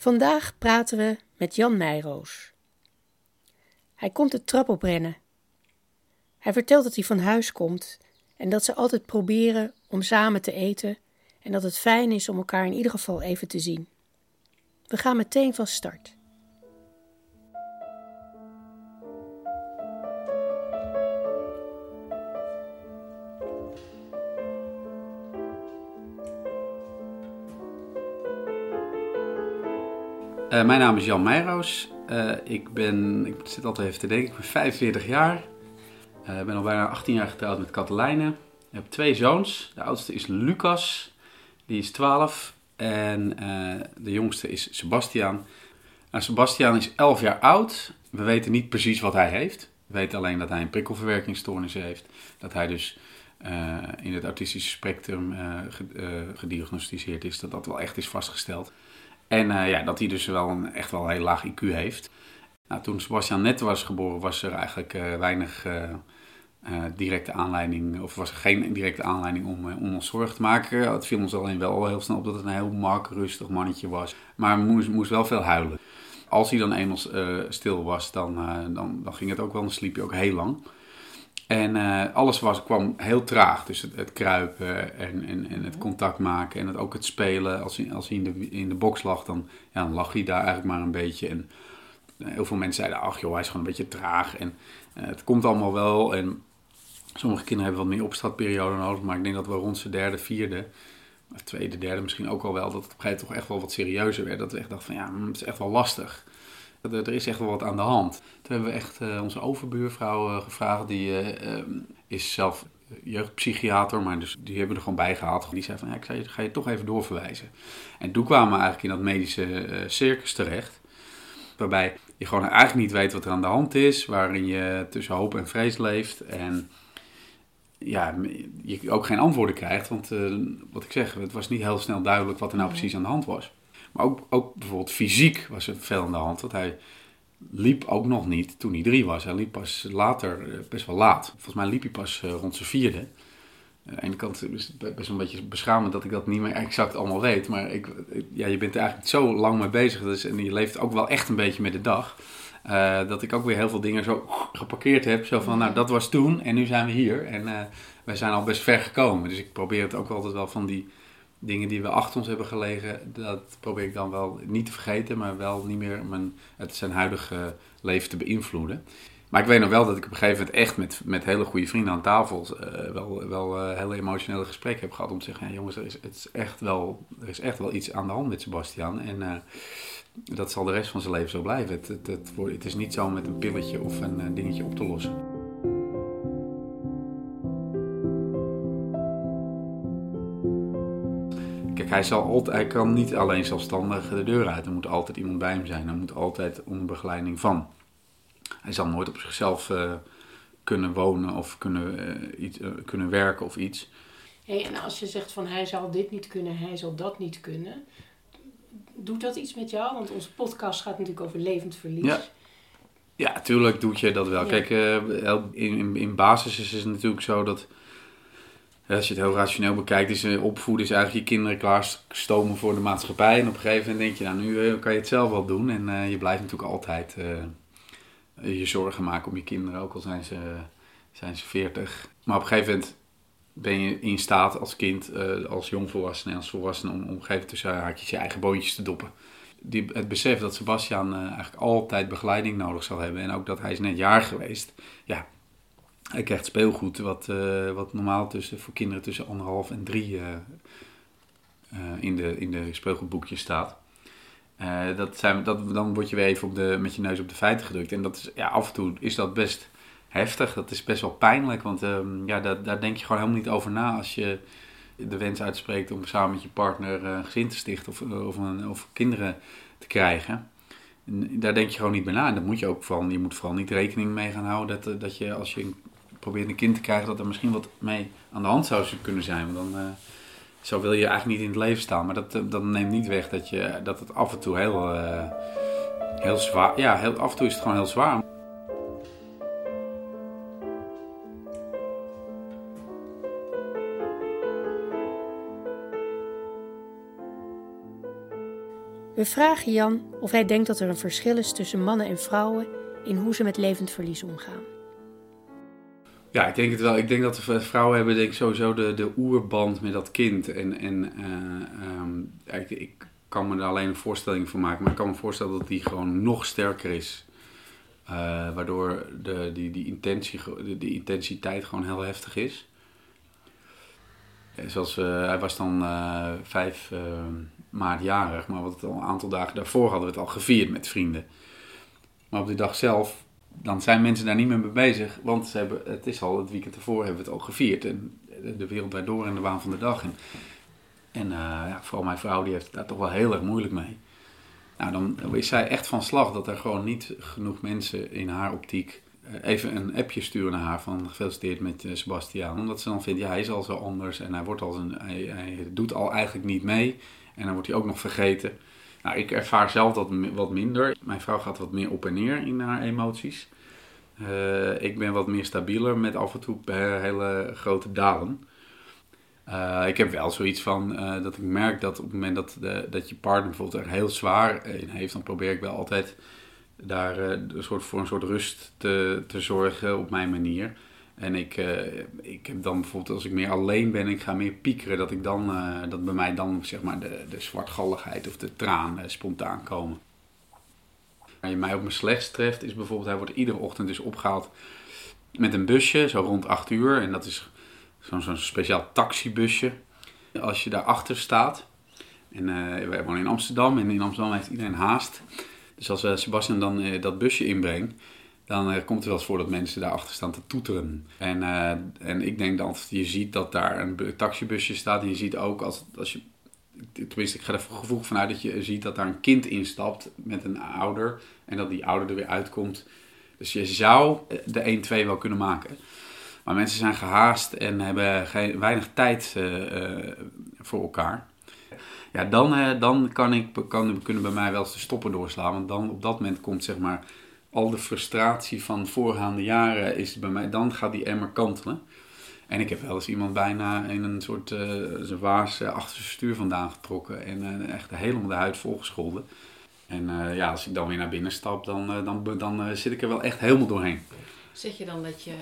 Vandaag praten we met Jan Meijroos. Hij komt de trap op rennen. Hij vertelt dat hij van huis komt en dat ze altijd proberen om samen te eten en dat het fijn is om elkaar in ieder geval even te zien. We gaan meteen van start. Uh, mijn naam is Jan Meijroos. Uh, ik, ben, ik zit altijd even te denken, ik ben 45 jaar. Uh, ben al bijna 18 jaar getrouwd met Katelijne. Ik heb twee zoons. De oudste is Lucas, die is 12. En de jongste is Sebastian. Nou, Sebastian is 11 jaar oud. We weten niet precies wat hij heeft. We weten alleen dat hij een prikkelverwerkingsstoornis heeft. Dat hij dus in het autistische spectrum gediagnosticeerd is. Dat dat wel echt is vastgesteld. En uh, ja, dat hij dus wel een echt wel een heel laag IQ heeft. Nou, toen Sebastian net was geboren, was er eigenlijk uh, weinig uh, directe aanleiding, of was er geen directe aanleiding om, ons zorgen te maken. Het viel ons alleen wel heel snel op dat het een heel mak, rustig mannetje was. Maar moest, moest wel veel huilen. Als hij dan eenmaal stil was, dan, dan, dan ging het ook wel, dan sliep hij ook heel lang. En uh, alles was, kwam heel traag. Dus het, het kruipen en, en, en, het contact maken en het, ook het spelen. Als hij, als hij in, de, in de box lag, dan, ja, dan lag hij daar eigenlijk maar een beetje. En uh, heel veel mensen zeiden, ach joh, hij is gewoon een beetje traag. En uh, het komt allemaal wel. En sommige kinderen hebben wat meer opstartperiode nodig. Maar ik denk dat we rond zijn derde, vierde, of tweede, derde misschien ook al wel... dat het op een gegeven moment toch echt wel wat serieuzer werd. Dat we echt dachten van, ja, het is echt wel lastig. Er is echt wel wat aan de hand. Toen hebben we echt uh, onze overbuurvrouw uh, gevraagd. Die uh, is zelf jeugdpsychiater, maar dus, die hebben we er gewoon bij gehaald. Die zei van, ja, ik ga je toch even doorverwijzen. En toen kwamen we eigenlijk in dat medische circus terecht. Waarbij je gewoon eigenlijk niet weet wat er aan de hand is. Waarin je tussen hoop en vrees leeft. En ja, je ook geen antwoorden krijgt. Want wat ik zeg, het was niet heel snel duidelijk wat er nou precies aan de hand was. Maar ook, ook bijvoorbeeld fysiek was er veel aan de hand. Want hij liep ook nog niet toen hij drie was. Hij liep pas later, eh, best wel laat. Volgens mij liep hij pas eh, rond zijn vierde. Aan de ene kant is het best een beetje beschamend dat ik dat niet meer exact allemaal weet. Maar ik, ja, je bent er eigenlijk zo lang mee bezig. Dus, en je leeft ook wel echt een beetje met de dag. Dat ik ook weer heel veel dingen zo geparkeerd heb. Zo van, nou dat was toen en nu zijn we hier. En wij zijn al best ver gekomen. Dus ik probeer het ook altijd wel van die dingen die we achter ons hebben gelegen, dat probeer ik dan wel niet te vergeten, maar wel niet meer mijn, het zijn huidige leven te beïnvloeden. Maar ik weet nog wel dat ik op een gegeven moment echt met, met hele goede vrienden aan tafel uh, wel, wel uh, hele emotionele gesprekken heb gehad om te zeggen, jongens, er is, het is echt wel, er is echt wel iets aan de hand met Sebastian. En uh, dat zal de rest van zijn leven zo blijven. Het, het, het, het, is niet zo met een pilletje of een dingetje op te lossen. Hij, zal altijd, hij kan niet alleen zelfstandig de deur uit. Er moet altijd iemand bij hem zijn. Er moet altijd onder begeleiding van. Hij zal nooit op zichzelf uh, kunnen wonen of kunnen, uh, iets, uh, kunnen werken of iets. Hey, en als je zegt van hij zal dit niet kunnen, hij zal dat niet kunnen. Doet dat iets met jou? Want onze podcast gaat natuurlijk over levend verlies. Ja, ja tuurlijk doet je dat wel. Ja. Kijk, in, in, in basis is het natuurlijk zo dat als je het heel rationeel bekijkt, is eh, opvoeden is eigenlijk je kinderen klaarstomen voor de maatschappij. En op een gegeven moment denk je, nou nu eh, kan je het zelf wel doen. En uh, je blijft natuurlijk altijd je zorgen maken om je kinderen, ook al zijn ze, zijn ze 40. Maar op een gegeven moment ben je in staat als kind, als jongvolwassene en als volwassene, om op een gegeven moment tussen haakjes je eigen boontjes te doppen. Die, het besef dat Sebastian eigenlijk altijd begeleiding nodig zal hebben en ook dat hij is net jaar geweest, ja, hij krijgt speelgoed wat, uh, wat normaal tussen, voor kinderen tussen anderhalf en drie uh, uh, in, de, in de speelgoedboekjes staat. dat zijn, dat, dan word je weer even op de, met je neus op de feiten gedrukt. En dat is, ja, af en toe is dat best heftig. Dat is best wel pijnlijk. Want ehm, ja, daar, daar denk je gewoon helemaal niet over na als je de wens uitspreekt om samen met je partner een gezin te stichten of, of, een, of kinderen te krijgen. En daar denk je gewoon niet bij na. En dat moet je ook van. Je moet vooral niet rekening mee gaan houden dat, dat je als je probeert een kind te krijgen, dat er misschien wat mee aan de hand zou kunnen zijn. Want dan, uh, zo wil je eigenlijk niet in het leven staan. Maar dat, dat neemt niet weg dat, je, dat het af en toe heel, uh, heel zwaar... Ja, heel, af en toe is het gewoon heel zwaar. We vragen Jan of hij denkt dat er een verschil is tussen mannen en vrouwen in hoe ze met levend verlies omgaan. Ja, ik denk het wel. Ik denk dat de vrouwen hebben denk sowieso de, de oerband met dat kind. En, en uh, ik, ik, kan me er alleen een voorstelling van maken. Maar ik kan me voorstellen dat die gewoon nog sterker is. Uh, waardoor de, die, die, intentie, de, die intensiteit gewoon heel heftig is. Zoals, uh, hij was dan uh, 5 maart jarig. Maar wat al een aantal dagen daarvoor hadden we het al gevierd met vrienden. Maar op die dag zelf dan zijn mensen daar niet meer mee bezig. Want ze hebben, het is al het weekend ervoor hebben we het al gevierd. En de wereld draait door in de waan van de dag. En, en uh, ja, vooral mijn vrouw die heeft daar toch wel heel erg moeilijk mee. Nou, dan is zij echt van slag dat er gewoon niet genoeg mensen in haar optiek uh, even een appje sturen naar haar van gefeliciteerd met uh, Sebastiaan. Omdat ze dan vindt, ja, hij is al zo anders en hij, wordt al hij, hij doet al eigenlijk niet mee. En dan wordt hij ook nog vergeten. Nou, ik ervaar zelf dat wat minder. Mijn vrouw gaat wat meer op en neer in haar emoties. Uh, ik ben wat meer stabieler met af en toe hele grote dalen. Uh, ik heb wel zoiets van uh, dat ik merk dat op het moment dat, de, dat je partner bijvoorbeeld er heel zwaar in heeft, dan probeer ik wel altijd daar een soort, voor een soort rust te, te zorgen op mijn manier. En ik, uh, ik heb dan bijvoorbeeld als ik meer alleen ben, ik ga meer piekeren, dat, ik dan, uh, dat bij mij dan zeg maar de, de zwartgalligheid of de traan uh, spontaan komen. Waar je mij op mijn slechtst treft is bijvoorbeeld, hij wordt iedere ochtend dus opgehaald met een busje, zo rond 8 uur. En dat is zo'n zo'n speciaal taxibusje. Als je daarachter staat, en wij wonen in Amsterdam en in Amsterdam heeft iedereen haast. Dus als Sebastian dan dat busje inbrengt, dan uh, komt het wel eens voor dat mensen daarachter staan te toeteren. En, uh, en ik denk dat je ziet dat daar een taxibusje staat. En je ziet ook als, als je. Tenminste, ik ga er gevoel vanuit dat je ziet dat daar een kind instapt met een ouder. En dat die ouder er weer uitkomt. Dus je zou de 1-2 wel kunnen maken. Maar mensen zijn gehaast en hebben geen, weinig tijd voor elkaar. Ja, dan, dan kan ik, kan, kunnen bij mij wel eens de stoppen doorslaan. Want dan op dat moment komt zeg maar al de frustratie van voorgaande jaren is bij mij, dan gaat die emmer kantelen. En ik heb wel eens iemand bijna in een soort uh, zijn waas uh, achter zijn stuur vandaan getrokken en uh, echt helemaal de huid volgescholden. En ja, als ik dan weer naar binnen stap, dan, dan, dan zit ik er wel echt helemaal doorheen. Zeg je dan dat je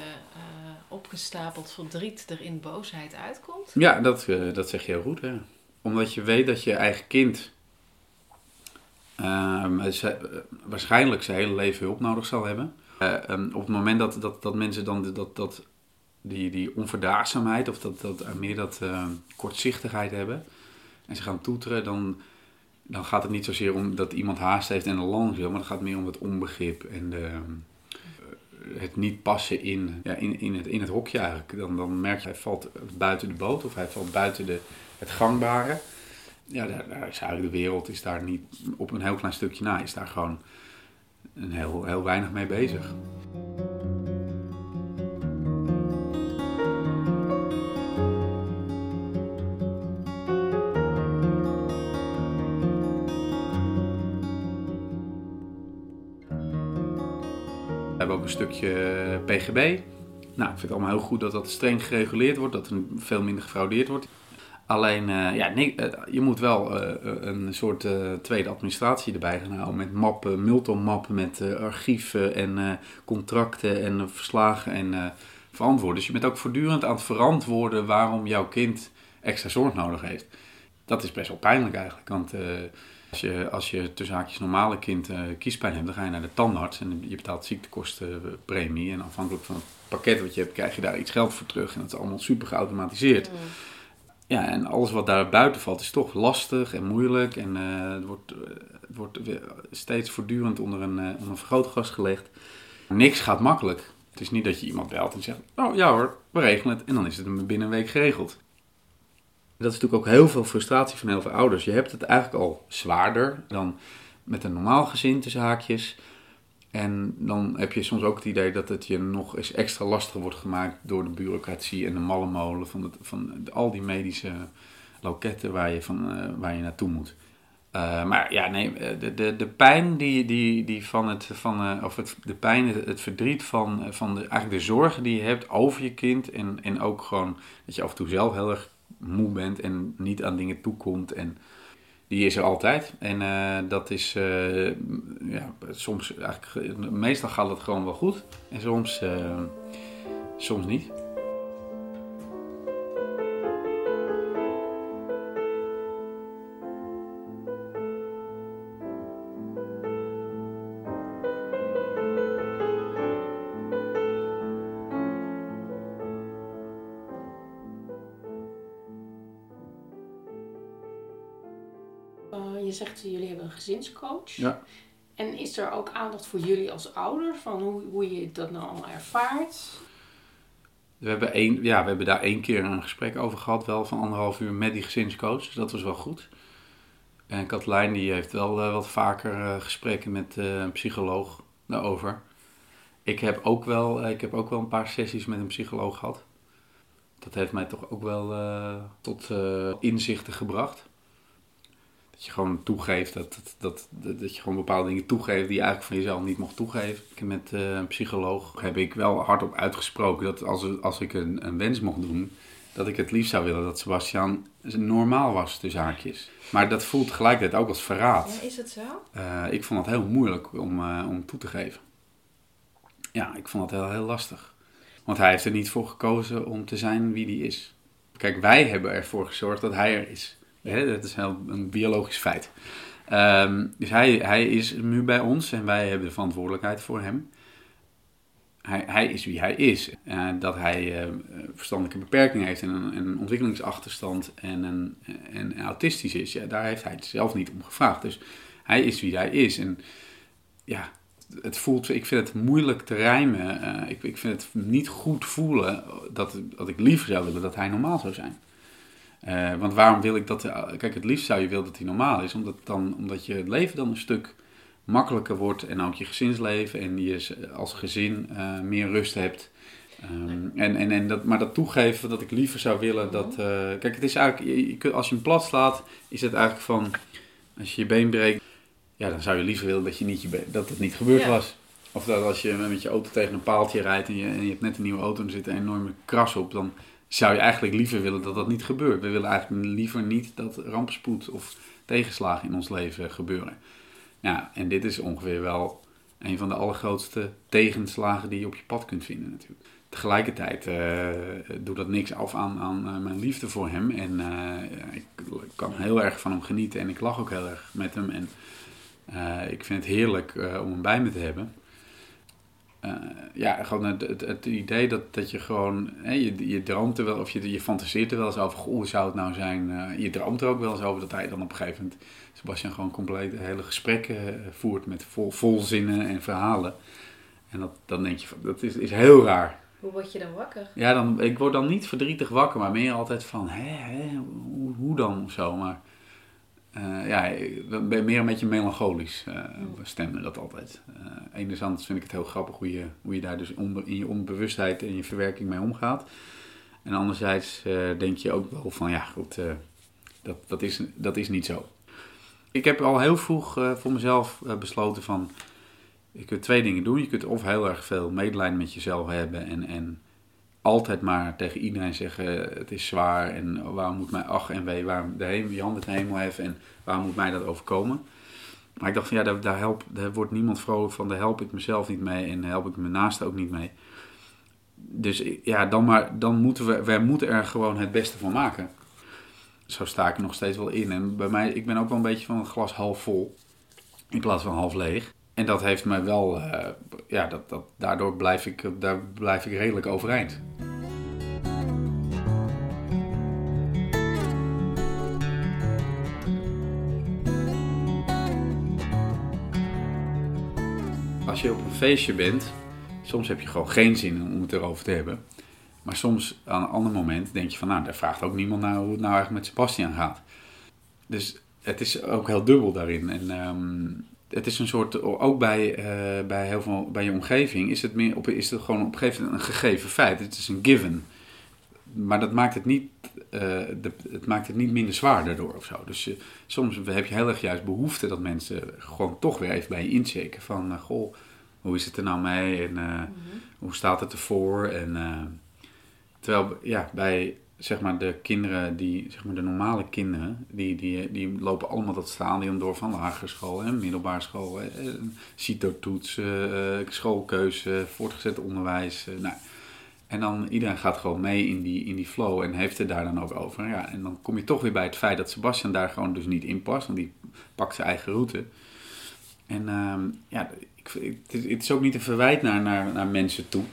opgestapeld verdriet er in boosheid uitkomt? Ja, dat, dat zeg je heel goed. Hè? Omdat je weet dat je eigen kind ze, waarschijnlijk zijn hele leven hulp nodig zal hebben. Uh, um, op het moment dat, dat, dat mensen dan dat, dat, die, die onverdraagzaamheid of dat, dat, meer dat uh, kortzichtigheid hebben en ze gaan toeteren, dan, dan gaat het niet zozeer om dat iemand haast heeft en een lang wil, maar het gaat meer om het onbegrip en de, het niet passen in, ja, in, in, het, in het hokje eigenlijk. Dan, dan merk je, hij valt buiten de boot of hij valt buiten de, het gangbare ja, daar, is eigenlijk de wereld is daar niet op een heel klein stukje na, is daar gewoon een heel, heel weinig mee bezig. We hebben ook een stukje PGB. Nou, ik vind het allemaal heel goed dat dat streng gereguleerd wordt, dat er veel minder gefraudeerd wordt. Alleen, uh, ja, nee, uh, je moet wel uh, een soort tweede administratie erbij gaan houden. Met mappen, multimappen met archieven en contracten en verslagen en verantwoorden. Dus je bent ook voortdurend aan het verantwoorden waarom jouw kind extra zorg nodig heeft. Dat is best wel pijnlijk eigenlijk. Want als je, als je tussen haakjes normale kind kiespijn hebt, dan ga je naar de tandarts en je betaalt ziektekostenpremie. En afhankelijk van het pakket wat je hebt, krijg je daar iets geld voor terug. En dat is allemaal super geautomatiseerd. Mm. Ja, en alles wat daar buiten valt is toch lastig en moeilijk. En uh, het wordt, het wordt steeds voortdurend onder een, uh, onder een vergrootglas gelegd. Niks gaat makkelijk. Het is niet dat je iemand belt en zegt: Oh ja hoor, we regelen het. En dan is het binnen een week geregeld. Dat is natuurlijk ook heel veel frustratie van heel veel ouders. Je hebt het eigenlijk al zwaarder dan met een normaal gezin tussen haakjes. En dan heb je soms ook het idee dat het je nog eens extra lastig wordt gemaakt door de bureaucratie en de malle molen van, het, van al die medische loketten waar je, van, uh, waar je naartoe moet. Uh, maar ja, nee, de, de, de pijn die, die, die van het, van, uh, of het, de pijn, het, het verdriet van, van de, eigenlijk de zorgen die je hebt over je kind. En, en ook gewoon dat je af en toe zelf heel erg moe bent en niet aan dingen toekomt. En die is er altijd. En uh, dat is uh, ja, soms eigenlijk, meestal gaat het gewoon wel goed. En soms, uh, soms niet. Zegt jullie hebben een gezinscoach. Ja. En is er ook aandacht voor jullie als ouder van hoe, hoe je dat nou allemaal ervaart? We hebben, één, ja, we hebben daar één keer een gesprek over gehad, wel van anderhalf uur met die gezinscoach. Dus dat was wel goed. En Katelijn die heeft wel uh, wat vaker uh, gesprekken met uh, een psycholoog daarover. Ik heb, ook wel, ik heb ook wel een paar sessies met een psycholoog gehad. Dat heeft mij toch ook wel tot inzichten gebracht. Dat je gewoon toegeeft, dat, dat, dat, dat je gewoon bepaalde dingen toegeeft die je eigenlijk van jezelf niet mocht toegeven. Met uh, een psycholoog heb ik wel hardop uitgesproken dat als, als ik een, een wens mocht doen, dat ik het liefst zou willen dat Sebastian normaal was, tussen haakjes. Maar dat voelt tegelijkertijd ook als verraad. Ja, is het zo? Uh, ik vond het heel moeilijk om, uh, om toe te geven. Ja, ik vond het heel, heel lastig. Want hij heeft er niet voor gekozen om te zijn wie hij is. Kijk, wij hebben ervoor gezorgd dat hij er is. Hè, dat is heel, een biologisch feit. Um, dus hij, hij is nu bij ons en wij hebben de verantwoordelijkheid voor hem. Hij, hij is wie hij is. Uh, dat hij uh, verstandelijke beperkingen heeft en een, een ontwikkelingsachterstand en, een, en autistisch is, ja, daar heeft hij het zelf niet om gevraagd. Dus hij is wie hij is. En ja, het voelt, ik vind het moeilijk te rijmen. Uh, ik, ik vind het niet goed voelen dat, dat ik liever zou willen dat hij normaal zou zijn. Uh, want waarom wil ik dat... Kijk, het liefst zou je willen dat hij normaal is. Omdat, dan, omdat je het leven dan een stuk makkelijker wordt. En ook je gezinsleven. En je als gezin uh, meer rust hebt. Um, en, en, en dat, maar dat toegeven dat ik liever zou willen dat... Uh, kijk, het is eigenlijk... Je, als je hem plat slaat, is het eigenlijk van... Als je je been breekt... Ja, dan zou je liever willen dat, je niet je been, dat het niet gebeurd ja. was. Of dat als je met je auto tegen een paaltje rijdt en je, en je hebt net een nieuwe auto en er zit een enorme kras op... dan zou je eigenlijk liever willen dat dat niet gebeurt. We willen eigenlijk liever niet dat rampspoed of tegenslagen in ons leven gebeuren. Ja, en dit is ongeveer wel een van de allergrootste tegenslagen die je op je pad kunt vinden natuurlijk. Tegelijkertijd uh, doet dat niks af aan, aan uh, mijn liefde voor hem. En uh, ik kan heel erg van hem genieten en ik lach ook heel erg met hem. En ik vind het heerlijk om hem bij me te hebben. Uh, ja, gewoon het, het, het, idee dat, dat je gewoon, hè, je, je droomt er wel, of je, je fantaseert er wel eens over, hoe zou het nou zijn? Uh, je droomt er ook wel eens over dat hij dan op een gegeven moment, Sebastian, gewoon compleet hele gesprekken uh, voert met vol, vol zinnen en verhalen. En dat, dan denk je, van, dat is, is heel raar. Hoe word je dan wakker? Ja, dan, ik word dan niet verdrietig wakker, maar meer altijd van, hè, hè hoe, hoe dan of zo. Maar uh, ja, ik ben meer een beetje melancholisch uh, stemmen dat altijd. Uh, enerzijds vind ik het heel grappig hoe je, hoe je daar dus onder, in je onbewustheid en je verwerking mee omgaat. En anderzijds denk je ook wel van, ja goed, dat, dat, is, dat is niet zo. Ik heb al heel vroeg voor mezelf besloten van, je kunt twee dingen doen. Je kunt of heel erg veel medelijden met jezelf hebben en, en altijd maar tegen iedereen zeggen: het is zwaar en waarom moet mij ach en wee, waarom de hemel, handen de hemel heffen en waarom moet mij dat overkomen? Maar ik dacht van ja, daar, daar, help, daar wordt niemand vrolijk van, daar help ik mezelf niet mee en help ik mijn naasten ook niet mee. Dus ja, dan, maar, dan moeten we, wij moeten er gewoon het beste van maken. Zo sta ik nog steeds wel in. En bij mij, ik ben ook wel een beetje van het glas half vol in plaats van half leeg. En dat heeft mij wel, uh, ja, dat, dat, daardoor blijf ik, daar blijf ik redelijk overeind. Als je op een feestje bent, soms heb je gewoon geen zin om het erover te hebben. Maar soms, aan een ander moment, denk je van... Nou, daar vraagt ook niemand naar hoe het nou eigenlijk met Sebastian gaat. Dus het is ook heel dubbel daarin. En ehm, het is een soort... Ook bij, eh, bij, heel veel, bij je omgeving is het, meer op, is het gewoon op een gegeven moment een gegeven feit. Het is een given. Maar dat maakt het niet, eh, de, het maakt het niet minder zwaar daardoor of zo. Dus je, soms heb je heel erg juist behoefte dat mensen gewoon toch weer even bij je inchecken. Van, uh, goh, hoe is het er nou mee en uh, hoe staat het ervoor? En, terwijl ja, bij zeg maar, de kinderen, die, zeg maar, de normale kinderen, die, die, die lopen allemaal dat stadium door van lagere school en middelbare school, CITO-toets, schoolkeuze, voortgezet onderwijs. nou, en dan iedereen gaat gewoon mee in die, in die flow en heeft het daar dan ook over. Ja, en dan kom je toch weer bij het feit dat Sebastian daar gewoon dus niet in past, want die pakt zijn eigen route. En ehm, ja, ik, het, is ook niet een verwijt naar, naar, naar mensen toe.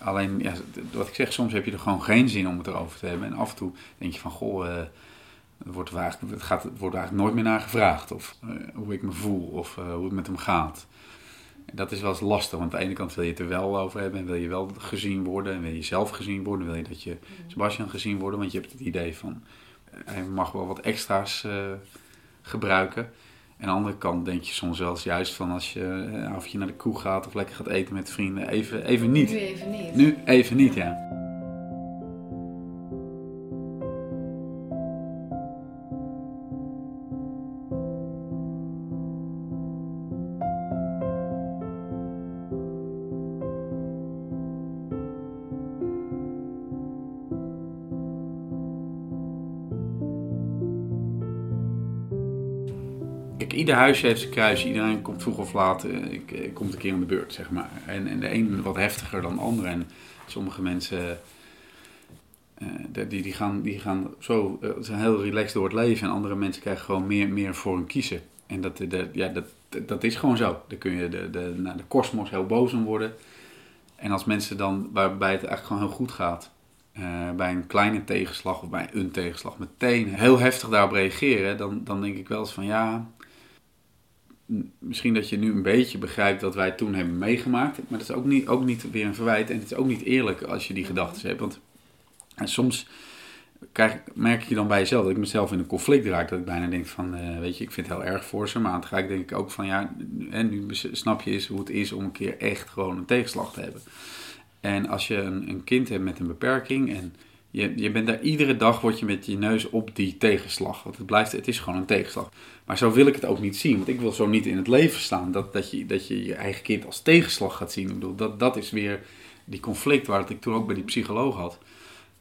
Alleen, ja, wat ik zeg, soms heb je er gewoon geen zin om het erover te hebben. En af en toe denk je van, goh, uh, wordt, eigenlijk, het gaat, wordt eigenlijk nooit meer naar gevraagd. Of uh, hoe ik me voel, of uh, hoe het met hem gaat dat is wel eens lastig, want aan de ene kant wil je het er wel over hebben en wil je wel gezien worden en wil je zelf gezien worden, wil je dat je mhm. Sebastian gezien wordt, want je hebt het idee van eh, hij mag wel wat extra's gebruiken. En aan de andere kant denk je soms wel eens juist van als je, uh, of je naar de koe gaat of lekker gaat eten met vrienden, even, even niet. Nu even niet. Nu even niet, ja. Ieder huisje heeft zijn kruisje. Iedereen komt vroeg of laat, uh, ik, ik, komt een keer aan de beurt, zeg maar. En, en de een wat heftiger dan de ander. En sommige mensen, uh, die, die, gaan, die gaan zo, zijn heel relaxed door het leven. En andere mensen krijgen gewoon meer, meer voor hun kiezen. En dat, ja, dat, dat is gewoon zo. Dan kun je de, de, naar de kosmos heel boos om worden. En als mensen dan, waarbij het eigenlijk gewoon heel goed gaat... bij een kleine tegenslag of bij een tegenslag meteen heel heftig daarop reageren, dan, dan denk ik wel eens van ja, misschien dat je nu een beetje begrijpt wat wij toen hebben meegemaakt. Maar dat is ook niet, ook niet weer een verwijt. En het is ook niet eerlijk als je die gedachten hebt. Want en soms krijg, merk je dan bij jezelf dat ik mezelf in een conflict raak. Dat ik bijna denk van, uh, weet je, ik vind het heel erg voor ze. Maar aan het gelijk denk ik ook van, ja, en nu snap je eens hoe het is om een keer echt gewoon een tegenslag te hebben. En als je een, een kind hebt met een beperking en je, je bent daar iedere dag, word je met je neus op die tegenslag. Want het blijft, het is gewoon een tegenslag. Maar zo wil ik het ook niet zien. Want ik wil zo niet in het leven staan dat, dat, je, dat je je eigen kind als tegenslag gaat zien. Ik bedoel, dat, dat is weer die conflict waar ik toen ook bij die psycholoog had.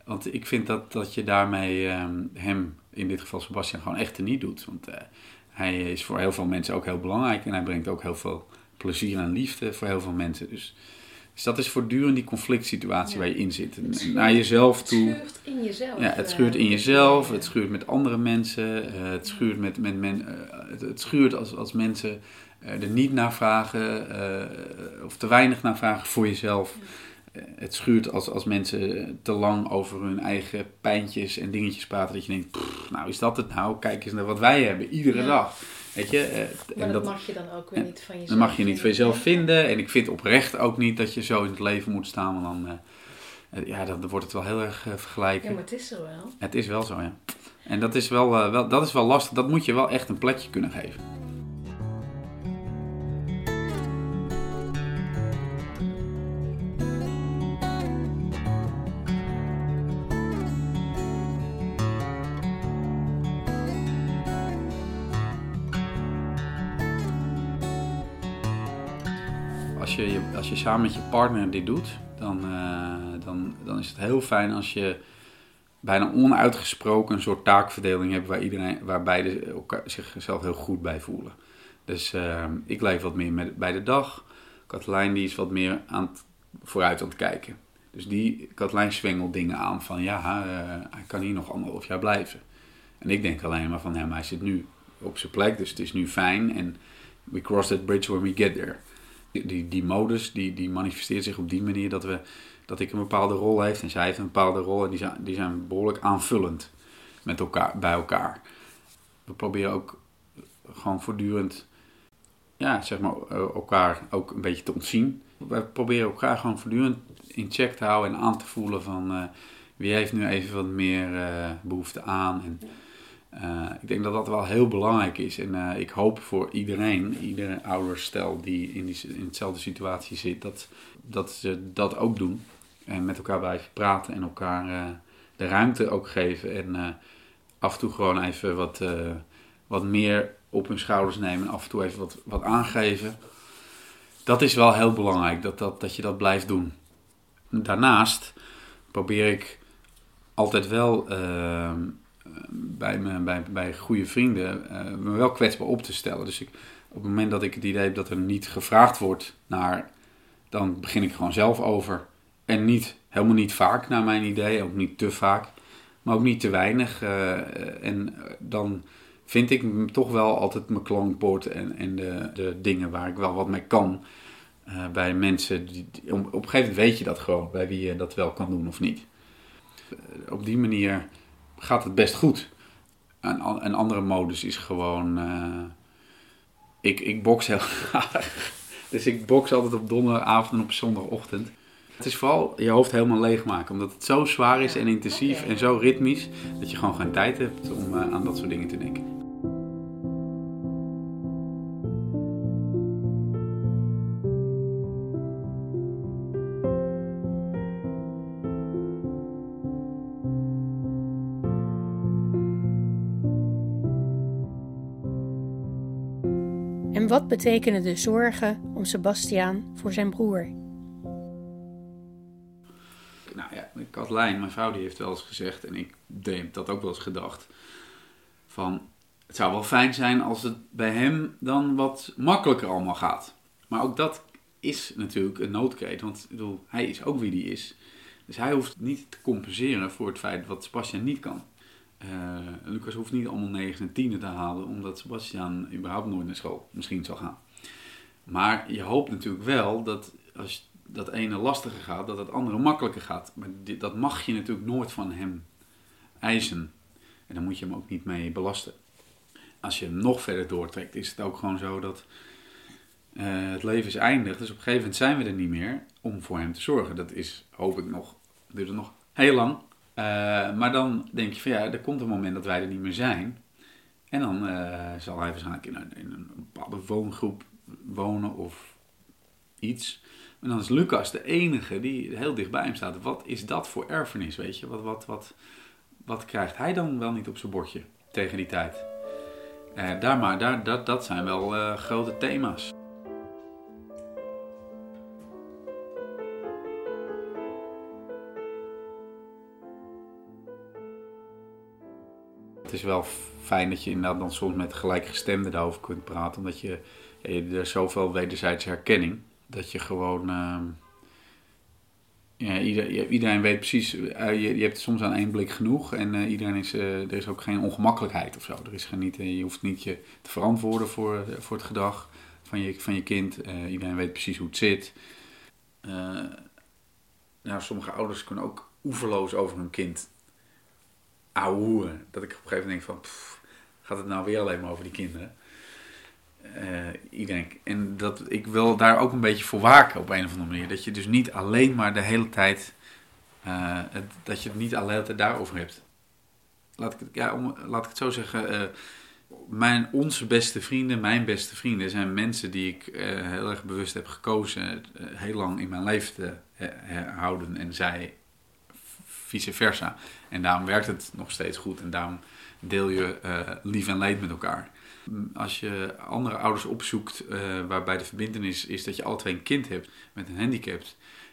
Want ik vind dat, dat je daarmee ehm, hem, in dit geval Sebastian, gewoon echt niet doet. Want uh, hij is voor heel veel mensen ook heel belangrijk. En hij brengt ook heel veel plezier en liefde voor heel veel mensen. Dus dus dat is voortdurend die conflict situatie waar je in zit. Naar jezelf toe. Het schuurt in jezelf. Ja, het schuurt in jezelf, het schuurt met andere mensen, uh, het schuurt, met, met men, uh, het, schuurt als, als mensen er niet naar vragen of te weinig naar vragen voor jezelf. het schuurt als, als mensen te lang over hun eigen pijntjes en dingetjes praten. Dat je denkt, pff, nou is dat het nou? Kijk eens naar wat wij hebben, iedere ja. dag. Weet je, eh, maar en dat, mag je dan ook weer niet van jezelf Dat mag je niet van jezelf vinden. En ik vind oprecht ook niet dat je zo in het leven moet staan. Want dan, uh, ja, dan wordt het wel heel erg vergelijken. Ja, maar het is zo wel. Het is wel zo, ja. En dat is wel, wel, dat is wel lastig. Dat moet je wel echt een plekje kunnen geven. Als je samen met je partner dit doet, dan, uh, dan, dan is het heel fijn als je bijna onuitgesproken een soort taakverdeling hebt waar iedereen, beide elkaar, zichzelf heel goed bij voelen. Dus uh, ik leef wat meer met, bij de dag. Katelijn die is wat meer aan vooruit aan het kijken. Dus die, Katelijn zwengelt dingen aan van ja, uh, hij kan hier nog anderhalf jaar blijven. En ik denk alleen maar van ja, maar hij zit nu op zijn plek, dus het is nu fijn. En we cross that bridge when we get there die, die modus die, die manifesteert zich op die manier dat, we, dat ik een bepaalde rol heeft en zij heeft een bepaalde rol en die zijn, die zijn behoorlijk aanvullend met elkaar, bij elkaar. We proberen ook gewoon voortdurend ja, zeg maar, eh, elkaar ook een beetje te ontzien. wij proberen elkaar gewoon voortdurend in check te houden en aan te voelen van eh, wie heeft nu even wat meer uh, behoefte aan. En, uh, ik denk dat dat wel heel belangrijk is. En ik hoop voor iedereen, iedere ouderstel die in, die in hetzelfde situatie zit, dat, dat ze dat ook doen. En met elkaar blijven praten en elkaar de ruimte ook geven. En af en toe gewoon even wat, wat meer op hun schouders nemen. En af en toe even wat, wat aangeven. Dat is wel heel belangrijk, dat, dat, dat je dat blijft doen. Daarnaast probeer ik altijd wel uh, bij, me, bij, bij goede vrienden uh, me wel kwetsbaar op te stellen. Dus ik, op het moment dat ik het idee heb dat er niet gevraagd wordt naar, dan begin ik gewoon zelf over. En niet, helemaal niet vaak naar mijn idee, ook niet te vaak, maar ook niet te weinig. Uh, en dan vind ik toch wel altijd mijn klankbord en, en de, de dingen waar ik wel wat mee kan. Bij mensen, die, op, op een gegeven moment weet je dat gewoon, bij wie je dat wel kan doen of niet. Op die manier gaat het best goed. Een, een andere modus is gewoon, uh, ik, ik box heel graag. Dus ik box altijd op donderdagavond en op zondagochtend. Het is vooral je hoofd helemaal leegmaken, omdat het zo zwaar is en intensief en zo ritmisch, dat je gewoon geen tijd hebt om aan dat soort dingen te denken. En wat betekenen de zorgen om Sebastiaan voor zijn broer? Nou ja, Katlijn, mijn vrouw, die heeft wel eens gezegd, en ik heb dat ook wel eens gedacht, van het zou wel fijn zijn als het bij hem dan wat makkelijker allemaal gaat. Maar ook dat is natuurlijk een noodkreet, want ik bedoel, hij is ook wie die is. Dus hij hoeft niet te compenseren voor het feit wat Sebastian niet kan. Uh, Lucas hoeft niet allemaal 9 en 10 te halen, omdat Sebastian überhaupt nooit naar school misschien zal gaan. Maar je hoopt natuurlijk wel dat als dat ene lastiger gaat, dat het andere makkelijker gaat. Maar dat mag je natuurlijk nooit van hem eisen. En dan moet je hem ook niet mee belasten. Als je hem nog verder doortrekt, is het ook gewoon zo dat uh, het leven is eindig. Dus op een gegeven moment zijn we er niet meer om voor hem te zorgen. Dat is, hoop ik nog, duurt het nog heel lang. Uh, maar dan denk je van ja, er komt een moment dat wij er niet meer zijn. En dan uh, zal hij waarschijnlijk in een, een bepaalde woongroep wonen of iets. En dan is Lucas de enige die heel dicht bij hem staat. Wat is dat voor erfenis, weet je? Wat, wat, wat, wat krijgt hij dan wel niet op zijn bordje tegen die tijd? Uh, daar maar, daar, dat, dat zijn wel grote thema's. Is wel fijn dat je inderdaad dan soms met gelijkgestemden daarover kunt praten. Omdat je, er zoveel wederzijdse herkenning. Dat je gewoon... Uh, ja, ieder, iedereen weet precies, uh, je, je, hebt soms aan één blik genoeg en uh, iedereen is, uh, er is ook geen ongemakkelijkheid of zo. Er is geen, niet, je hoeft niet je te verantwoorden voor, voor het gedrag van je, van je kind. iedereen weet precies hoe het zit. nou, sommige ouders kunnen ook oeverloos over hun kind ouwe. Dat ik op een gegeven moment denk van, gaat het nou weer alleen maar over die kinderen? Uh, iedereen, en dat, ik wil daar ook een beetje voor waken op een of andere manier. Dat je dus niet alleen maar de hele tijd, het, dat je het niet alleen tijd daarover hebt. Laat ik het, ja, laat ik het zo zeggen. Uh, mijn, onze beste vrienden, mijn beste vrienden, zijn mensen die ik heel erg bewust heb gekozen heel lang in mijn leven te houden. En zij vice versa. En daarom werkt het nog steeds goed en daarom deel je uh, lief en leed met elkaar. Als je andere ouders opzoekt uh, waarbij de verbindenis is dat je alle twee een kind hebt met een handicap,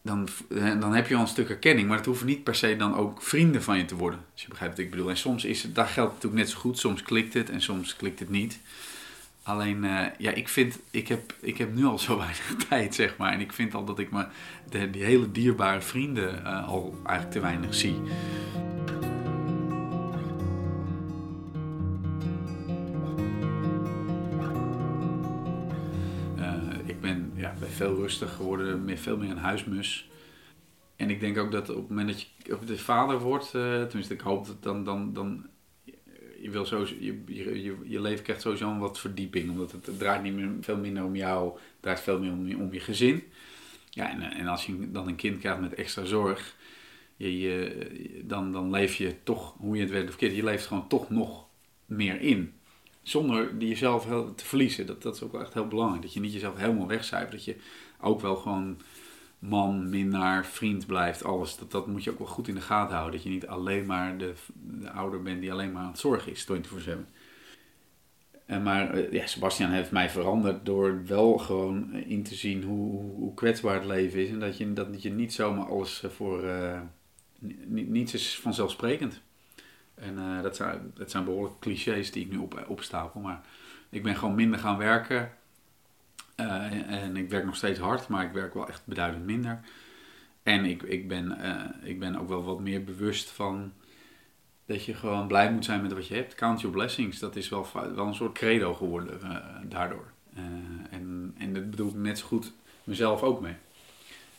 dan, eh, dan heb je al een stuk erkenning. Maar het hoeven niet per se dan ook vrienden van je te worden. Als je begrijpt wat ik bedoel. En soms is het, daar geldt natuurlijk net zo goed. Soms klikt het en soms klikt het niet. Alleen, uh, ja, ik vind, ik heb, ik heb nu al zo weinig tijd, zeg maar. En ik vind al dat ik me, de, die hele dierbare vrienden uh, al eigenlijk te weinig zie. Uh, ik ben, ja, ben veel rustiger geworden, meer, veel meer een huismus. En ik denk ook dat op het moment dat je de vader wordt, tenminste ik hoop dat dan, dan, dan je, wil sowieso, je, je, je leven krijgt sowieso een wat verdieping. Omdat het, draait niet meer, veel minder om jou, het draait veel meer om, om je gezin. Ja, en, en als je dan een kind krijgt met extra zorg, je, je, dan, dan leef je toch, hoe je het weet of verkeerd, je leeft gewoon toch nog meer in. Zonder jezelf te verliezen. Dat, dat is ook wel echt heel belangrijk. Dat je niet jezelf helemaal wegcijfert. Dat je ook wel gewoon man, minnaar, vriend blijft. Alles. Dat, dat moet je ook wel goed in de gaten houden. Dat je niet alleen maar de, de ouder bent die alleen maar aan het zorgen is, 24-7. En maar eh, ja, Sebastian heeft mij veranderd door wel gewoon in te zien hoe, hoe, kwetsbaar het leven is. En dat je, dat je niet zomaar alles voor. Uh, niets is vanzelfsprekend. En dat, zijn, dat zijn behoorlijk clichés die ik nu op, opstapel. Maar ik ben gewoon minder gaan werken. Uh, en ik werk nog steeds hard, maar ik werk wel echt beduidend minder. En ik, ik, ben, uh, ik ben ook wel wat meer bewust van dat je gewoon blij moet zijn met wat je hebt. Count your blessings, dat is wel, wel een soort credo geworden daardoor. en, en dat bedoel ik net zo goed mezelf ook mee.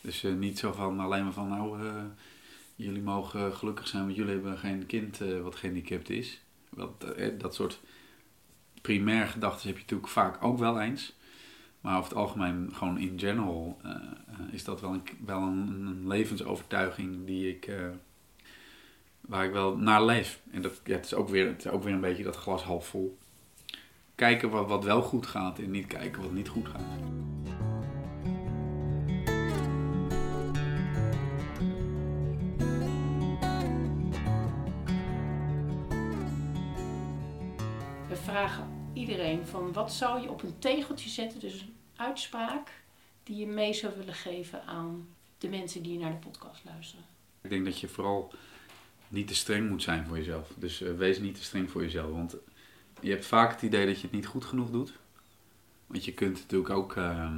Dus niet zo van alleen maar van nou jullie mogen gelukkig zijn, want jullie hebben geen kind wat gehandicapt is. Dat, dat soort primair gedachten heb je natuurlijk vaak ook wel eens. Maar over het algemeen, gewoon in general, uh, is dat wel, een, wel een, levensovertuiging die ik, waar ik wel naar leef. En dat, ja, het, is ook weer, het is ook weer een beetje dat glas half vol. Kijken wat, wat wel goed gaat en niet kijken wat niet goed gaat. vragen iedereen van wat zou je op een tegeltje zetten, dus uitspraak die je mee zou willen geven aan de mensen die naar de podcast luisteren. Ik denk dat je vooral niet te streng moet zijn voor jezelf. Dus uh, wees niet te streng voor jezelf, want je hebt vaak het idee dat je het niet goed genoeg doet. Want je kunt natuurlijk ook uh,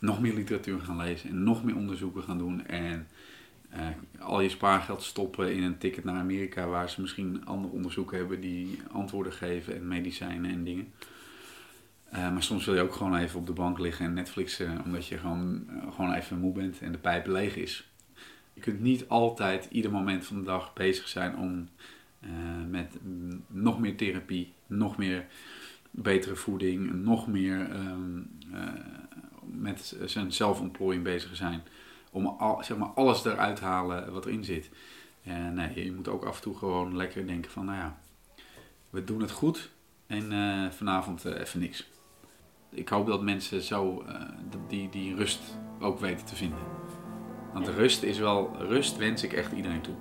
nog meer literatuur gaan lezen en nog meer onderzoeken gaan doen en uh, al je spaargeld stoppen in een ticket naar Amerika, waar ze misschien andere onderzoeken hebben die antwoorden geven en medicijnen en dingen. Uh, maar soms wil je ook gewoon even op de bank liggen en Netflixen, omdat je gewoon, uh, gewoon even moe bent en de pijp leeg is. Je kunt niet altijd, ieder moment van de dag bezig zijn om met nog meer therapie, nog meer betere voeding, nog meer um, met zijn zelfontplooiing bezig zijn om zeg maar alles eruit te halen wat erin zit. En nee, je moet ook af en toe gewoon lekker denken van, nou ja, we doen het goed en vanavond even niks. Ik hoop dat mensen zo uh, die, die rust ook weten te vinden. Want de rust is wel, rust wens ik echt iedereen toe.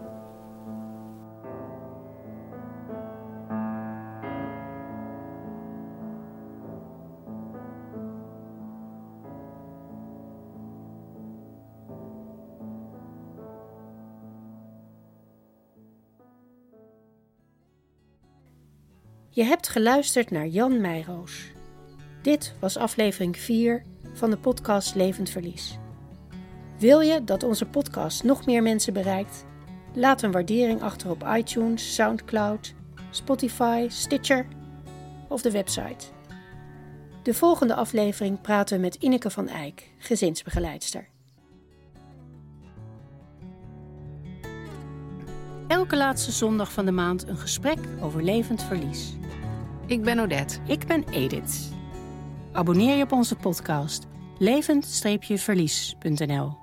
Je hebt geluisterd naar Jan Meijroos. Dit was aflevering 4 van de podcast Levend Verlies. Wil je dat onze podcast nog meer mensen bereikt? Laat een waardering achter op iTunes, SoundCloud, Spotify, Stitcher of de website. De volgende aflevering praten we met Ineke van Eyck, gezinsbegeleidster. Elke laatste zondag van de maand een gesprek over levend verlies. Ik ben Odette. Ik ben Edith. Abonneer je op onze podcast levend-verlies.nl